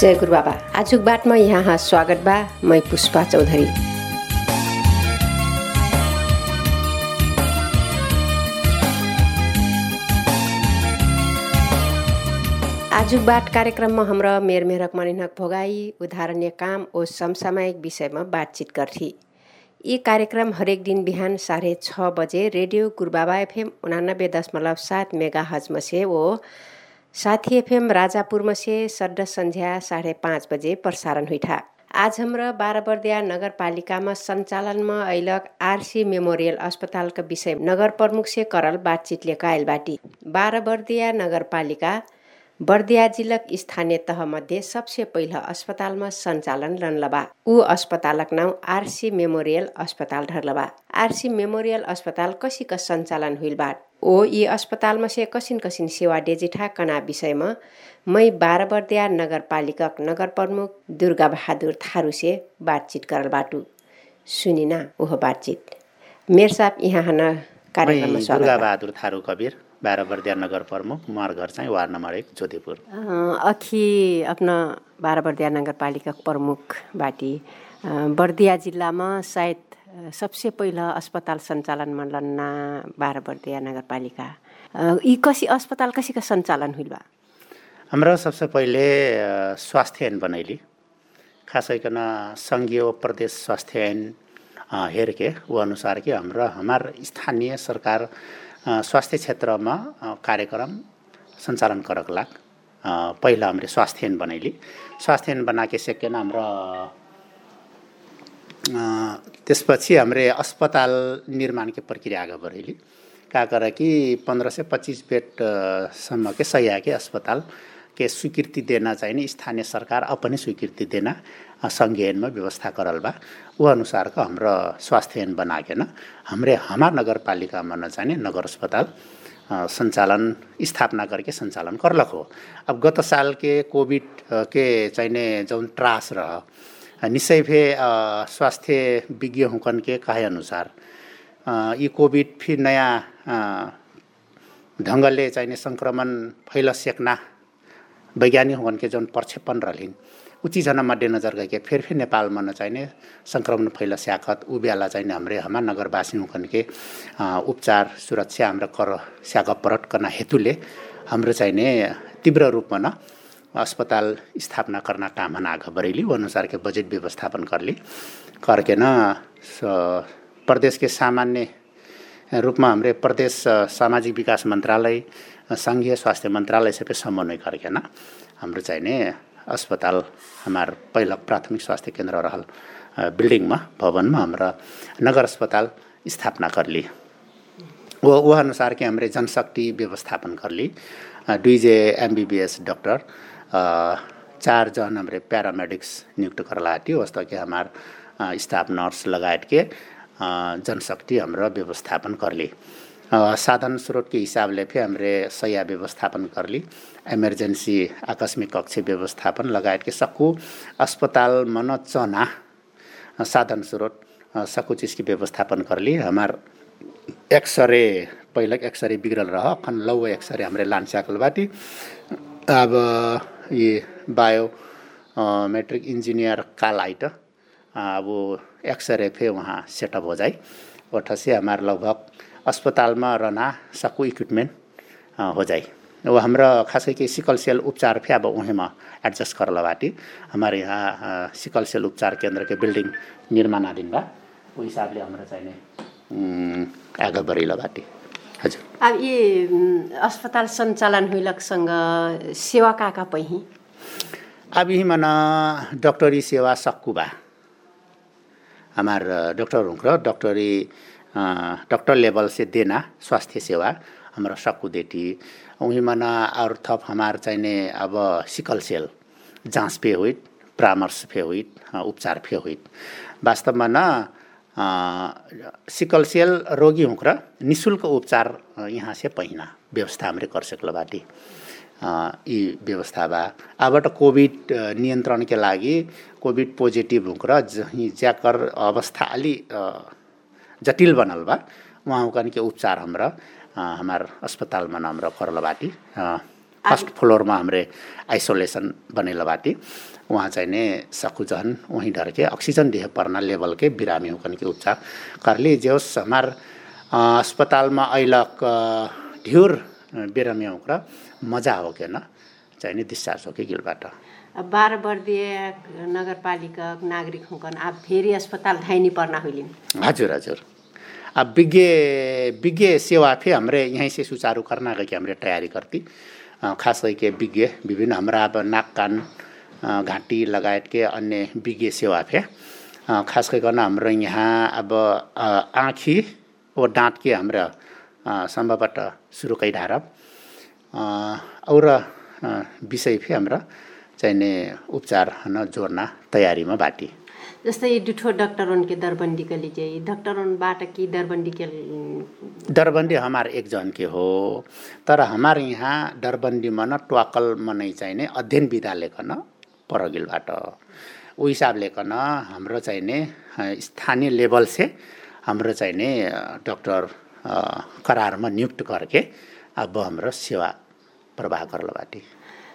जय गुरु बाबा। आजुक बाटमा यहाँ स्वागत बा। मै पुष्पा चौधरी। आजुक बाट कार्यक्रममा हाम्रो मेर मेरक मनिनक भोगाई उदाहरणीय काम ओ समसामयिक विषयमा बातचित गर्थी। यी कार्यक्रम हरेक दिन बिहान साढे छ बजे रेडियो गुरुबाबा एफएम उनानब्बे दशमलव सात मेगा हजमा से ओ साथी एफएम राजापुरमा से सड्ड सन्ध्या साढे पाँच बजे प्रसारण हुइठा। आज हाम्रो बाह्रबर्दिया नगरपालिकामा सञ्चालनमा अहिलक आरसी मेमोरियल अस्पतालका विषय नगर प्रमुख से करल बातचित लिएका आइलबाटी बाह्रबर्दिया नगरपालिका बर्दिया जिल्लक स्थानीय तह मध्ये सबसे पहिला अस्पतालमा सञ्चालन रनलबा। ऊ अस्पतालक नाउँ आरसी मेमोरियल अस्पताल ढर्लबा। आरसी मेमोरियल अस्पताल कसीका सञ्चालन हुइलबाट ओ यी अस्पतालमा से कसिन कसिन सेवा डेजिठा कना विषयमा मै बाह्र बर्दिया नगरपालिका नगर प्रमुख दुर्गा बहादुर थारू से बातचित करल बाटु। सुनिना ओहो बातचित। मेर साहब यहाँ हन कार्यक्रममा थारू कबीर बाह्र बर्दिया नगर प्रमुख मार घर चाहिँ वार्ड नम्बर एक ज्योतिपुर अ, अखि अपना बाह्र बर्दिया नगरपालिका प्रमुख बाटी। बर्दिया जिल्लामा सायद सबसे पहिला अस्पताल सञ्चालन मलन्ना बाह्र बर्दिया नगरपालिका। यी कसी अस्पताल कसीका सञ्चालन बा? हाम्रो सबसे पहिले स्वास्थ्य ऐन बनैली। खास गरिकन सङ्घीय प्रदेश स्वास्थ्य ऐन हेरके वो अनुसार कि हाम्रो हमार स्थानीय सरकार स्वास्थ्य क्षेत्रमा कार्यक्रम सञ्चालन करक लाग। पहिला हामीले स्वास्थ्य ऐन बनैली। स्वास्थ्य ऐन बनाके सेकेन्ड हाम्रो त्यसपछि हाम्रे अस्पताल निर्माणके प्रक्रिया आगे बढ़ेली का कर कि पंद्रह से पच्चीस बेड अ, सम्म के सही अस्पताल के स्वीकृति देना चाहिए स्थानीय सरकार अपने स्वीकृति देना ऐनमा व्यवस्था करल बा। वो अनुसार का हाम्रो स्वास्थ्य ऐन बना हमरे हमार नगरपालिकामा न चाहिए नगर अस्पताल सञ्चालन स्थापना करके सञ्चालन करलक हो। अब गत साल के कोभिड के चाहिने जौन त्रास रह निश्चय फे स्वास्थ्य विज्ञ हुकन के कहे अनुसार यी कोभिड फिर नयाँ ढङ्गले चाहिने सङ्क्रमण फैल सेक्ना वैज्ञानिक हुकन के जौन प्रक्षेपण रहलिन् ऊ चिजहना मध्यनजर गइके फेर फेर नेपालमा न चाहिने सङ्क्रमण फैल स्याखत ऊ बेला चाहिने हाम्रे हाम्रा नगरवासी अ, उपचार सुरक्षा हाम्रो कर स्याक परट हेतुले हाम्रो चाहिने तीव्र रूपमा न अस्पताल स्थापना करना काम हन आगे के बजट व्यवस्थापन करली करके न स- प्रदेश के सामान्य रूपमा हाम्रो प्रदेश सामाजिक विकास मन्त्रालय सङ्घीय स्वास्थ्य मन्त्रालय सबै समन्वय गरिकन। हाम्रो चाहिने अस्पताल हाम्रो पहिला प्राथमिक स्वास्थ्य केन्द्र रहल बिल्डिङमा भवनमा हाम्रो नगर अस्पताल स्थापना करली वो वो अनुसार के हमरे जनशक्ति व्यवस्थापन करली दुई जे एमबीबीएस डॉक्टर चार हमरे पैरामेडिक्स नियुक्त करला हटी वस्तु के हमार स्टाफ नर्स लगायत के अ, जनशक्ति हाम्रो व्यवस्थापन करली। अ, साधन स्रोत के हिसाबले फिर हमरे सया व्यवस्थापन करली। इमरजेंसी आकस्मिक कक्ष व्यवस्थापन लगायत के सकू अस्पताल मन चना साधन स्रोत सकू चीज की व्यवस्थापन करली। हमार एक्सरे पहिला एक्सरे बिग्रल रह खन लौ एक्सरे हाम्रो बाटी। अब ये बायो मैट्रिक इंजीनियर का अब एक्सरे फे वहाँ सेटअप हो जाए ओठ से हमार लगभग अस्पतालमा रहना सकू इक्विपमेंट अ, हो जाए वो हाम्रो खासै कि सिकल सेल उपचार फे अब उहेमा एडजस्ट करला बाटी। हमारे यहाँ सिकल सेल उपचार केन्द्र के बिल्डिङ निर्माणाधीन बा। वो हिसाबले हाम्रो चाहिने उम्, आगे बढ़ेला बाटी। हजुर। अब यी अस्पताल सञ्चालन हुइलकसँग सेवा काका पहिँ अब यही मन डॉक्टरी सेवा सक्कु बा हमार डॉक्टर हुँक्र डॉक्टरी डॉक्टर लेवल से देना स्वास्थ्य सेवा हमारा सक्कु देटी। वही मन और थप हमार चाहिने अब सिकल सेल जाँच पे हुई परामर्श फे अ, उपचार फे हुई वास्तवमा न सिकल सेल रोगी हुँक्र निशुल्क उपचार यहाँ से पहिना व्यवस्था हमरे कर सकल बाटी अ, यी व्यवस्था बा। अबबाट कोभिड नियन्त्रणके लागि कोभिड पोजिटिभ हुँक्र ज्याकर अवस्था अलि जटिल बनल बा के उपचार हमरा हमार अस्पतालमा न हमरा करल बाटी। अ, फर्स्ट फ्लोरमा हाम्रे आइसोलेसन बनेला बाटी। वहाँ चाहिँ ने सकु जहन वहीं डर के ऑक्सीजन देह परना लेवल के बिरामी होकन के उपचार करली जोस हमार अस्पतालमा अहिलक ढ्युर बिरामी होकर मजा हो के न चाहिँ नि डिस्चार्ज हो कि गिलबाट बाह्र वर्षीय नगरपालिका नागरिक हुकन आप फेरि अस्पताल धाइनी पर्ना होइलिन। हजुर हजुर। अब विज्ञ विज्ञ सेवा फे हमरे यहीं से सुचारू करना के हमरे तैयारी करती खास करके विज्ञ विभिन्न हमारा अब नाक कान घाँटी लगायत के अन्य विज्ञ सेवा फे। खास गरिकन हाम्रो यहाँ अब आँखी ओ दाँत के हाम्रो सम्भवबाट सुरु कैढारब और विषय फे हाम्रो चाहिने उपचार न जोड्न तयारीमा बाटी। जस्तै दुठो डॉक्टरन के दरबंदी के लीजिए डॉक्टरनबाट की दरबंदी के दरबंदी हमार एक हो तर हमार यहाँ दरबंदी मन ट्वाकल मनै चाहिने अध्ययन विधा लेखन परगिलबाट। ऊ हिसाबले कन हाम्रो चाहिने स्थानीय लेभल से हाम्रो चाहिने डॉक्टर करारमा नियुक्त करके अब हाम्रो सेवा प्रवाह करल बाटी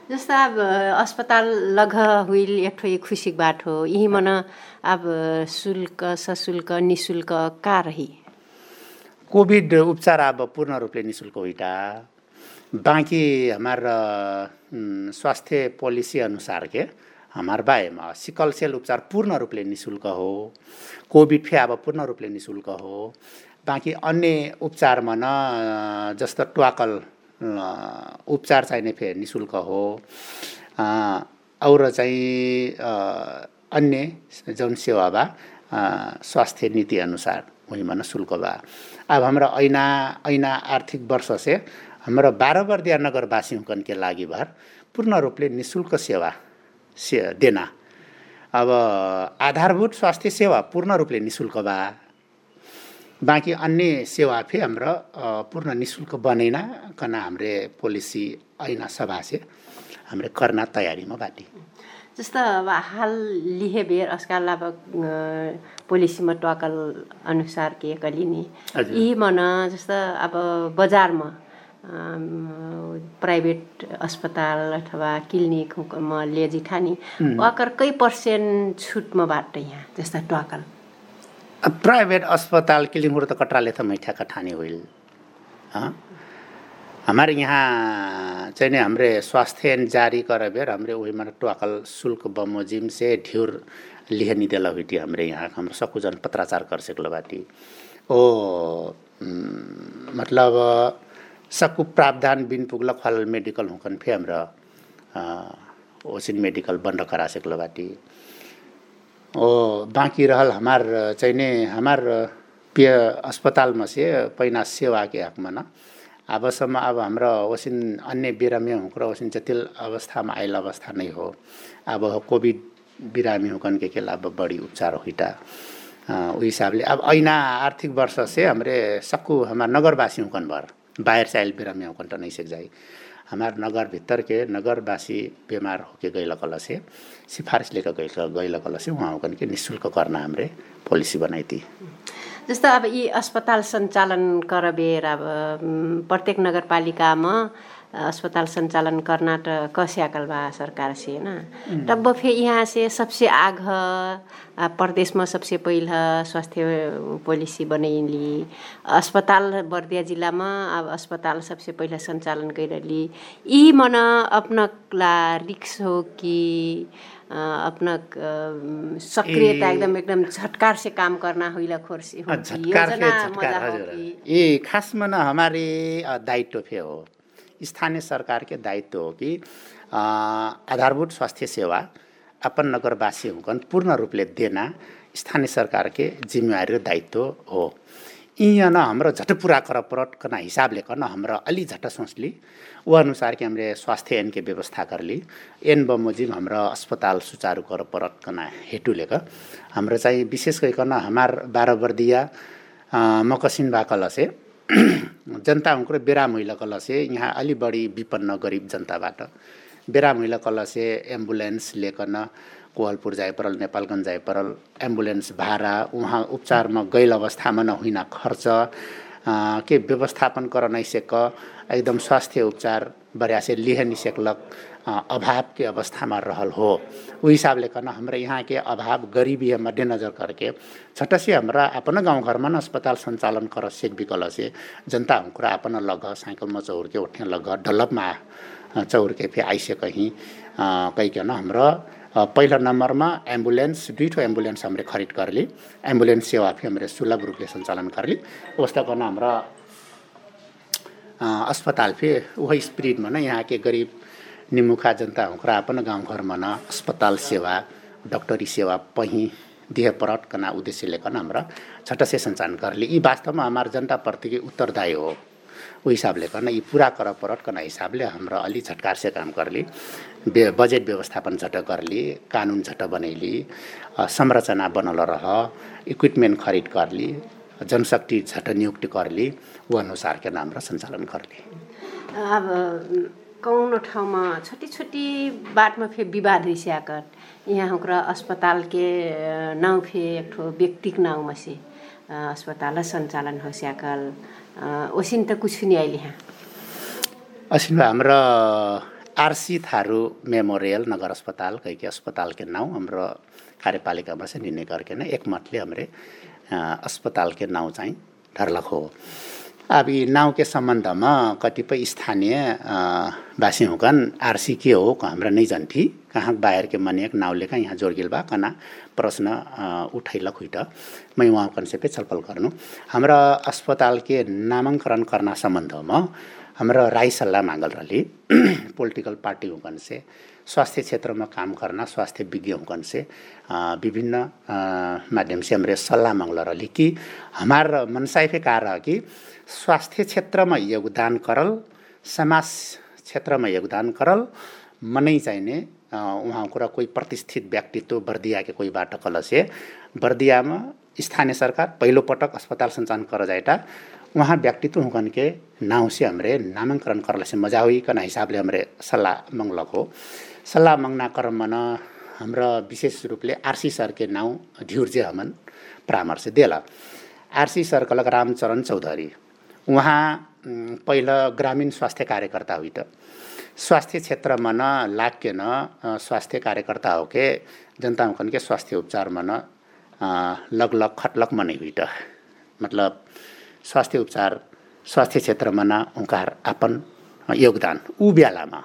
जस्तो अब अस्पताल लग हुइल एक ठो खुसीक बाट यही मन अब शुल्क सशुल्क निशुल्क का रही? कोभिड उपचार अब पूर्ण रूपले निशुल्क होइटा। बाँकी हमार स्वास्थ्य पोलिसी अनुसार के हमार बाएमा सिकल सेल उपचार पूर्ण रूपले निशुल्क हो। कोभिड फे अब पूर्ण रूपले निशुल्क हो। बाँकी अन्य उपचारमा न जस्तो ट्वाकल उपचार चाहिने फे निशुल्क हो। और चाहिँ अन्य जुन सेवा बा स्वास्थ्य नीति अनुसार वही मन शुल्क बा अब हाम्रो ऐना ऐना आर्थिक वर्ष से हाम्रो बाह्र वर्दिया नगरवासी हुकन के लागि भर पूर्ण रूपले निशुल्क सेवा से देना। अब आधारभूत स्वास्थ्य सेवा पूर्ण रूपले निशुल्क बा बाँकी अन्य सेवा फे हाम्रो पूर्ण निशुल्क बनेन कना हाम्रे पोलिसी ऐना सभा से हाम्रे करना तयारीमा बाटी जस्तो अब हाल लिहे बेर अस्काल अब पोलिसीमा टकल अनुसार के कलिनी यी मन जस्तो अब बजारमा प्राइभेट अस्पताल अथवा क्लिनिकमा लेजी ठानी वाकर कई पर्सेन्ट छुटमा बाट यहाँ जस्ता टकल प्राइभेट अस्पताल किलिङुर त कटराले त मैठा कठानी होइल हमारे यहाँ चाहिँ नि हाम्रे स्वास्थ्य जारी कर बेर हमरे वही मन टोकल शुल्क बमोजिम से ढ्यूर लिहनी देला हुई हमरे यहाँ हम सकु जन पत्राचार कर ओ मतलब सकु प्रावधान बिन पुगल फल मेडिकल हुकन फे हाम्रो ओसिन मेडिकल बन्द करा सकल ओ बाँकी रहल हमार चाहिँ नि हमार पे अस्पतालमा से पैना सेवा के हकमा न। अबसम्म अब हाम्रो ओसिन अन्य बिरामी हुँक्र ओसिन जतिल अवस्थामा आइल अवस्था नै हो। अब कोभिड बिरामी हुकन के केला अब बढी उपचार होइटा। उ हिसाबले अब ऐना आर्थिक वर्ष से हमरे सक्कु हमार नगरवासी हुकन भर बाहिर आइल बिरामी हुकन त नहीं सक हमार नगर के नगरवासी बीमार होके गैल कल से सिफारिस लेकर गैल गैल कल से वहाँ निशुल्क गर्न हमरे पोलिसी बनाइती। जस्तो अब यी अस्पताल सञ्चालन करबेर अब प्रत्येक नगरपालिकामा अस्पताल संचालन करना तो कस्याकल बा सरकार से ना तब फिर यहाँ से सबसे आग प्रदेश में सबसे पहिल स्वास्थ्य पोलिसी बनैली। अस्पताल बर्दिया जिल्ला में अब अस्पताल सबसे पहिला सञ्चालन कैरली। यी मन अपनला रिक्स हो कि अपना सक्रियता एकदम एकदम झटकार से काम करना होइला खोर से हो झटकार से झटकार हजुर। ये खास में हमारे दायित्व फे हो। स्थानीय सरकार के दायित्व हो कि आधारभूत स्वास्थ्य सेवा अपन नगरवासी हुकन पूर्ण रूपले देना स्थानीय सरकार के जिम्मेवारी र दायित्व हो। यहाँ न हाम्रो झट पुरा कर परट कना हिसाबले कन हाम्रो अलि झट सोचली। वो अनुसार के हमरे स्वास्थ्य ऐन के व्यवस्था करली एन बमोजिम हाम्रो अस्पताल सुचारू कर परट कना हेटुले क हाम्रो चाहिँ विशेष गरिकन हमार बाह्र वर्दिया मकसिन बाकल से जनता हुँक्रो बेरा महिला कलसे यहाँ अलि बढी विपन्न गरिब जनताबाट बेरा महिला कलसे एम्बुलेन्स लिएकन कोहलपुर जाए परल नेपालगञ्ज जाए परल एम्बुलेन्स भाडा उहाँ उपचारमा गैल अवस्थामा नहुन खर्च के व्यवस्थापन कर नै सेक एकदम स्वास्थ्य उपचार बरिया से लिह निसेकलक अभाव के अवस्था में रहल हो। वो हिसाब ले करना हमारे यहाँ के अभाव गरीबी है मद्देनजर करके से हमारा अपन गाँव घर में अस्पताल संचालन कर सेक विकल से जनता हमरा अपन लग साइकिल में चौर के उठे लग डल्लप में चौर के फिर आइसे कहीं कहीं के ना हमरा पहिला नम्बरमा एम्बुलेन्स दुईठो एम्बुलेन्स हामीले खरिद करली एम्बुलेन्स सेवा फिर हामीले सुलभ रूपले सञ्चालन करली उस्ता गर्न हाम्रा अस्पताल फिर वही स्पिरिटमा नै यहाँ के गरिब निमुखा जनता हुँक्रा अपन गाउँघरमा न अस्पताल सेवा डक्टरी सेवा पही देह परट कना उद्देश्य हाम्रा छट से सञ्चालन करली यी वास्तवमा हाम्रो जनताप्रति उत्तरदायी हो। ऊ हिसाबले गर्न यी पुरा कर परट कना हिसाबले हाम्रो अलि झटकार से काम करली बजेट व्यवस्थापन झट करली कानुन झट बनैली संरचना बनल रह इक्विपमेन्ट खरिद करली जनशक्ति झट नियुक्ति करली वो अनुसार के नाम र सञ्चालन करली अब कौनो ठाउँमा छोटी छोटी बाटमा फेरि विवाद रिस्याकर यहाँ हमरा अस्पताल के नाउँ फे एक ठो व्यक्तिक नाउँमा से अस्पताल सञ्चालन हो स्याकल ओसिन त कुछ नहीं आइली यहाँ? असिन हाम्रो आरसी थारू मेमोरियल नगर अस्पताल कहीं के अस्पताल के नाउँ हाम्रो कार्यपालिकामा चाहिँ निर्णय करके नै एकमतले हाम्रो अस्पताल के नाउँ चाहिँ ढर्लक हो। अब यी नाउँ के सम्बन्धमा कतिपय स्थानीय बासी हुकन आरसी के हो हाम्रा नै जन्थी कहाँ बाहिर के मन एक नाउँ लेखा यहाँ जोड़गिल बा कना प्रश्न उठैलक हुई मैं वहाँ कन से पे छलफल गर्नु। हाम्रा अस्पताल के नामाङ्करण करना सम्बन्धमा हाम्रो राई सल्लाह मागल रही पोलिटिकल पार्टी हुकन से स्वास्थ्य क्षेत्रमा काम करना स्वास्थ्य विज्ञ हुकन से विभिन्न माध्यम से हमरे सल्लाह मांगल रही कि हमार मनसाई फे कहा रहा कि स्वास्थ्य क्षेत्रमा योगदान करल समाज क्षेत्रमा योगदान करल मनै चाहिने उहाँ कुरा कोही प्रतिष्ठित व्यक्तित्व बर्दियाके कोही बाटो कल से बर्दियामा स्थानीय सरकार पहिलो पटक अस्पताल सञ्चालन कर जाएटा उहाँ व्यक्तित्व हुकन के नाउँ हमरे नामाङ्करण करल मजा हुईकन हिसाबले हमरे सल्लाह मंगलक हो। सल्लाह मंगना क्रम मन हाम्रो विशेष रूपले आरसी सर के नाउँ ढ्युर्जे हमन परामर्श देला। आरसी सर कलक रामचरण चौधरी। उहाँ पहिला ग्रामीण स्वास्थ्य कार्यकर्ता हुई स्वास्थ्य क्षेत्रमा न लाग्य न स्वास्थ्य कार्यकर्ता हो के जनता हुकन के स्वास्थ्य उपचारमा न लगलग खटलक मनै हुई त मतलब स्वास्थ्य उपचार स्वास्थ्य क्षेत्रमा न उनकार अपन योगदान ऊ बेलामा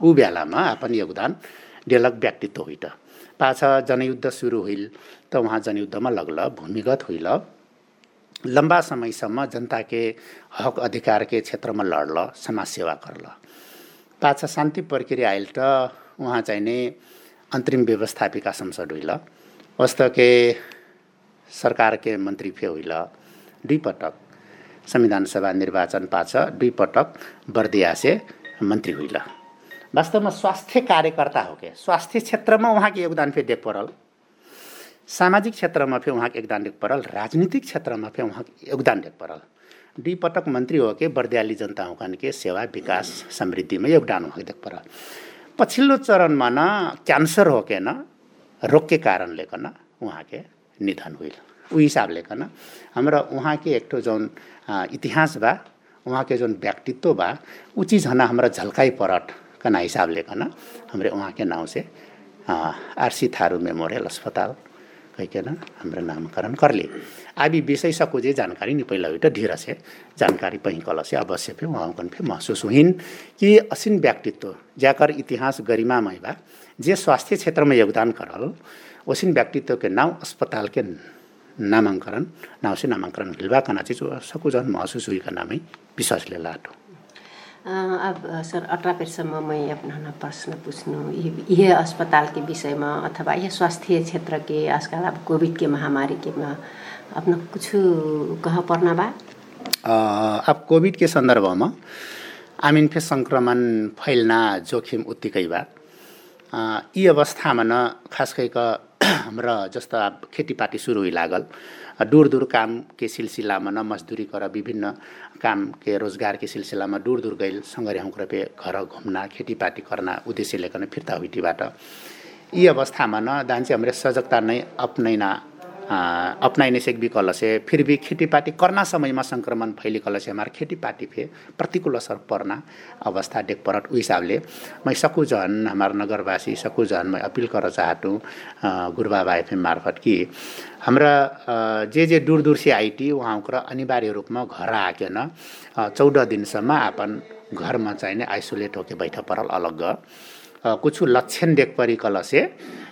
ऊ बेलामा अपन योगदान डेलक व्यक्तित्व त पाछा जनयुद्ध सुरु हुइल त उहाँ जनयुद्धमा लगल भूमिगत हुइल। लम्बा समयसम्म जनता के हक अधिकार के क्षेत्रमा लड्ल समाज सेवा करल। पाछा शान्ति प्रक्रिया आइल त उहाँ चाहिँ नै अन्तरिम व्यवस्थापिका संसद हुइल। वस्त के सरकार के मन्त्री फे हुइल। दुई पटक संविधान सभा निर्वाचन पाछ दुई पटक बर्दिया से मन्त्री हुइल। वास्तवमा स्वास्थ्य कार्यकर्ता हो के? स्वास्थ्य क्षेत्रमा उहाँको योगदान फेरि देख परल। सामाजिक क्षेत्रमा फेरि उहाँको योगदान देख परल। राजनीतिक क्षेत्रमा फेरि उहाँको योगदान देख परल। दुई पटक मन्त्री हो के बर्दियाली जनता हुकन के सेवा विकास समृद्धिमा योगदान देख परल पछिल्लो चरणमा न क्यान्सर हो के न रोग के कारणले कन उहाँके निधन हुइल। ऊ हिसाबले कन हाम्रो उहाँके एक ठो जौन इतिहास बा उहाँके जौन व्यक्तित्व बा ऊ चिज हना हाम्रो झल्काइ परट कना हिसाबले कन हाम्रो उहाँके नाउँ से आरसी थारू मेमोरियल अस्पताल कहिकन हाम्रो नामकरण करले। आबी विषय सको जे जानकारी नि पहिला हुई ढेर से जानकारी पही कल अवश्य फे वहाँ फे महसुस हुइन कि असिन व्यक्तित्व ज्याकर इतिहास गरिमामय बा जे स्वास्थ्य क्षेत्रमा योगदान करल ओसिन व्यक्तित्व नाउँ अस्पताल के नामाङ्करण नाउँ से नामाङ्करण हिलबा कना सकु झन् महसुस नामै विश्वासले लाटो। अब सर अठारह पेटसम्म मैं अपना प्रश्न पूछ्नु यह अस्पताल के विषयमा अथवा यह स्वास्थ्य क्षेत्र के आजकल अब कोविड के महामारी के अपना कुछ कह पर्ना बा? अब कोविड के सन्दर्भमा आमिन फे सङ्क्रमण फैल्ना जोखिम उत्तिकै बा। यी अवस्थामा न खास गरिक हाम्रो जस्तो अब खेतीपाती सुरु लागल। दूर दूर काम के सिलसिलामा न मजदुरी कर विभिन्न काम के रोजगार के सिलसिलामा दूर दूर गइल पे घर घुम्ना खेतीपाती करना उद्देश्य लेकर फिर्ता हुइटीबाट। यी अवस्थामा न दान्छे हाम्रो सजगता नै अपनैना अपनाइने से भी कल से फिर भी खेतीपाती करना समयमा संक्रमण फैली कल से हमारे खेतीपाती फे प्रतिकूल असर पर्ना अवस्था देख परत उस हिसाबले। मैं सकू हमार नगरवासी सकू जन मैं अपिल कर चाहतु गुरुबाबा एफएम मार्फत कि हाम्रा जे जे दूर दूर से आइटी उहाँको अनिवार्य रूपमा घर आकेन चौध दिनसम्म आफन घरमा चाहिने आइसोलेट होके बैठ परल अलग। कुछ लक्षण देख परि कल से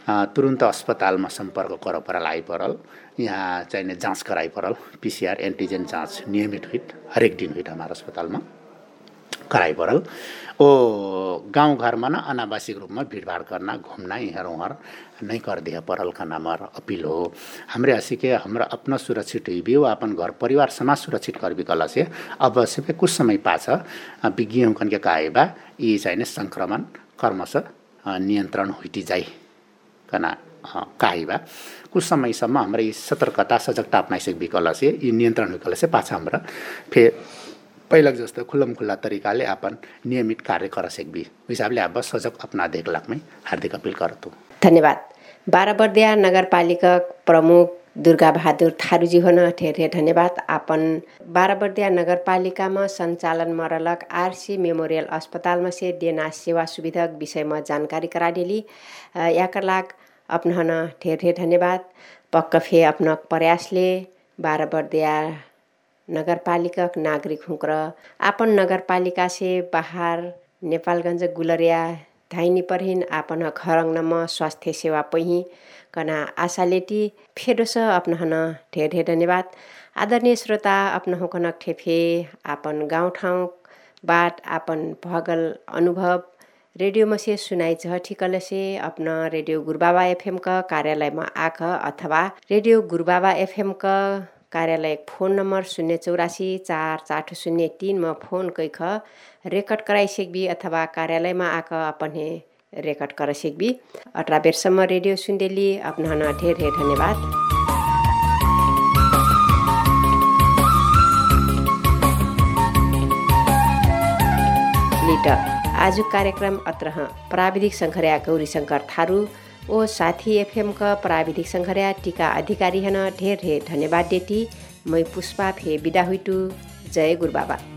तुरन्त अस्पतालमा सम्पर्क कर परल आइपरल। यहाँ चाहिने जाँच गराइ परल। पिसिआर एन्टिजेन जाँच नियमित हुई हरेक दिन हुई हाम्रो अस्पतालमा कराइ परल। ओ गाउँघरमा न अनावासिक रूपमा भिडभाड गर्न घुम्न यहाँ उहाँ नै कर दिया परल का नामर अपील हो। हमरे हसी हमरा अपना सुरक्षित हुई भी अपन घर परिवार समाज सुरक्षित कर भी कला से अब से कुछ समय पाछ विज्ञ कन के कहे बा यी चाहिने सङ्क्रमण कर्मश नियन्त्रण हुइटी जाइ। कना काही बा कुछ समयसम्म हाम्रो सतर्कता सजगता अप्नाइसके विकल से यी नियन्त्रण हुइकल पाछा हाम्रा। फेर पहिला जस्तो खुल्लम खुल्ला तरिकाले अपन नियमित कार्य कर सकबी हिसाबले अब सजग अपना देख हार्दिक अपिल करतु धन्यवाद। बाराबर्दिया नगरपालिका प्रमुख दुर्गा बहादुर थारूजी हुन ढेर ढेर धन्यवाद। आपन बाराबर्दिया नगरपालिकामा सञ्चालन मरलक आरसी मेमोरियल अस्पतालमा से देना सेवा सुविधा विषयमा जानकारी कराडेली। याकर लाग अपनहन ढेर ढेर धन्यवाद। पक्क फे अपन प्रयासले बाराबर्दिया नगरपालिका नागरिक हुँक्र। आपन नगरपालिका से बाहर नेपालगञ्ज गुलरिया धाइनी परहिन आपन खरङ्नमा स्वास्थ्य सेवा पही कना आशालेटी फेडोस अपनहन ढेर ढेर धन्यवाद। आदरणीय श्रोता अपन होकन ठेफे आपन गाउँठाउँ बाट आपन भगल अनुभव। रेडियो मसे सुनाइ ठिकल से अपन रेडियो गुरुबाबा एफएम का कार्यालयमा आख अथवा रेडियो गुरुबाबा एफएम का कार्यालय फोन नम्बर शून्य चौरासी चार चार शून्य तिनमा फोन कैख रेकर्ड कराइ अथवा कार्यालयमा आक अपने रेकर्ड कर अठार बेरसम्म रेडियो सुन्देली। अपना ढेर ढेर धन्यवाद। लिटर आज कार्यक्रम अत्र प्राविधिक शङ्खर्या गौरी शङ्कर थारू। ओ साथी एफएमका प्राविधिक सङ्घर्या टिका अधिकारी हन ढेर ढेर धन्यवाद देती मै पुष्पा फे बिदा हुइटु। जय गुरुबाबा।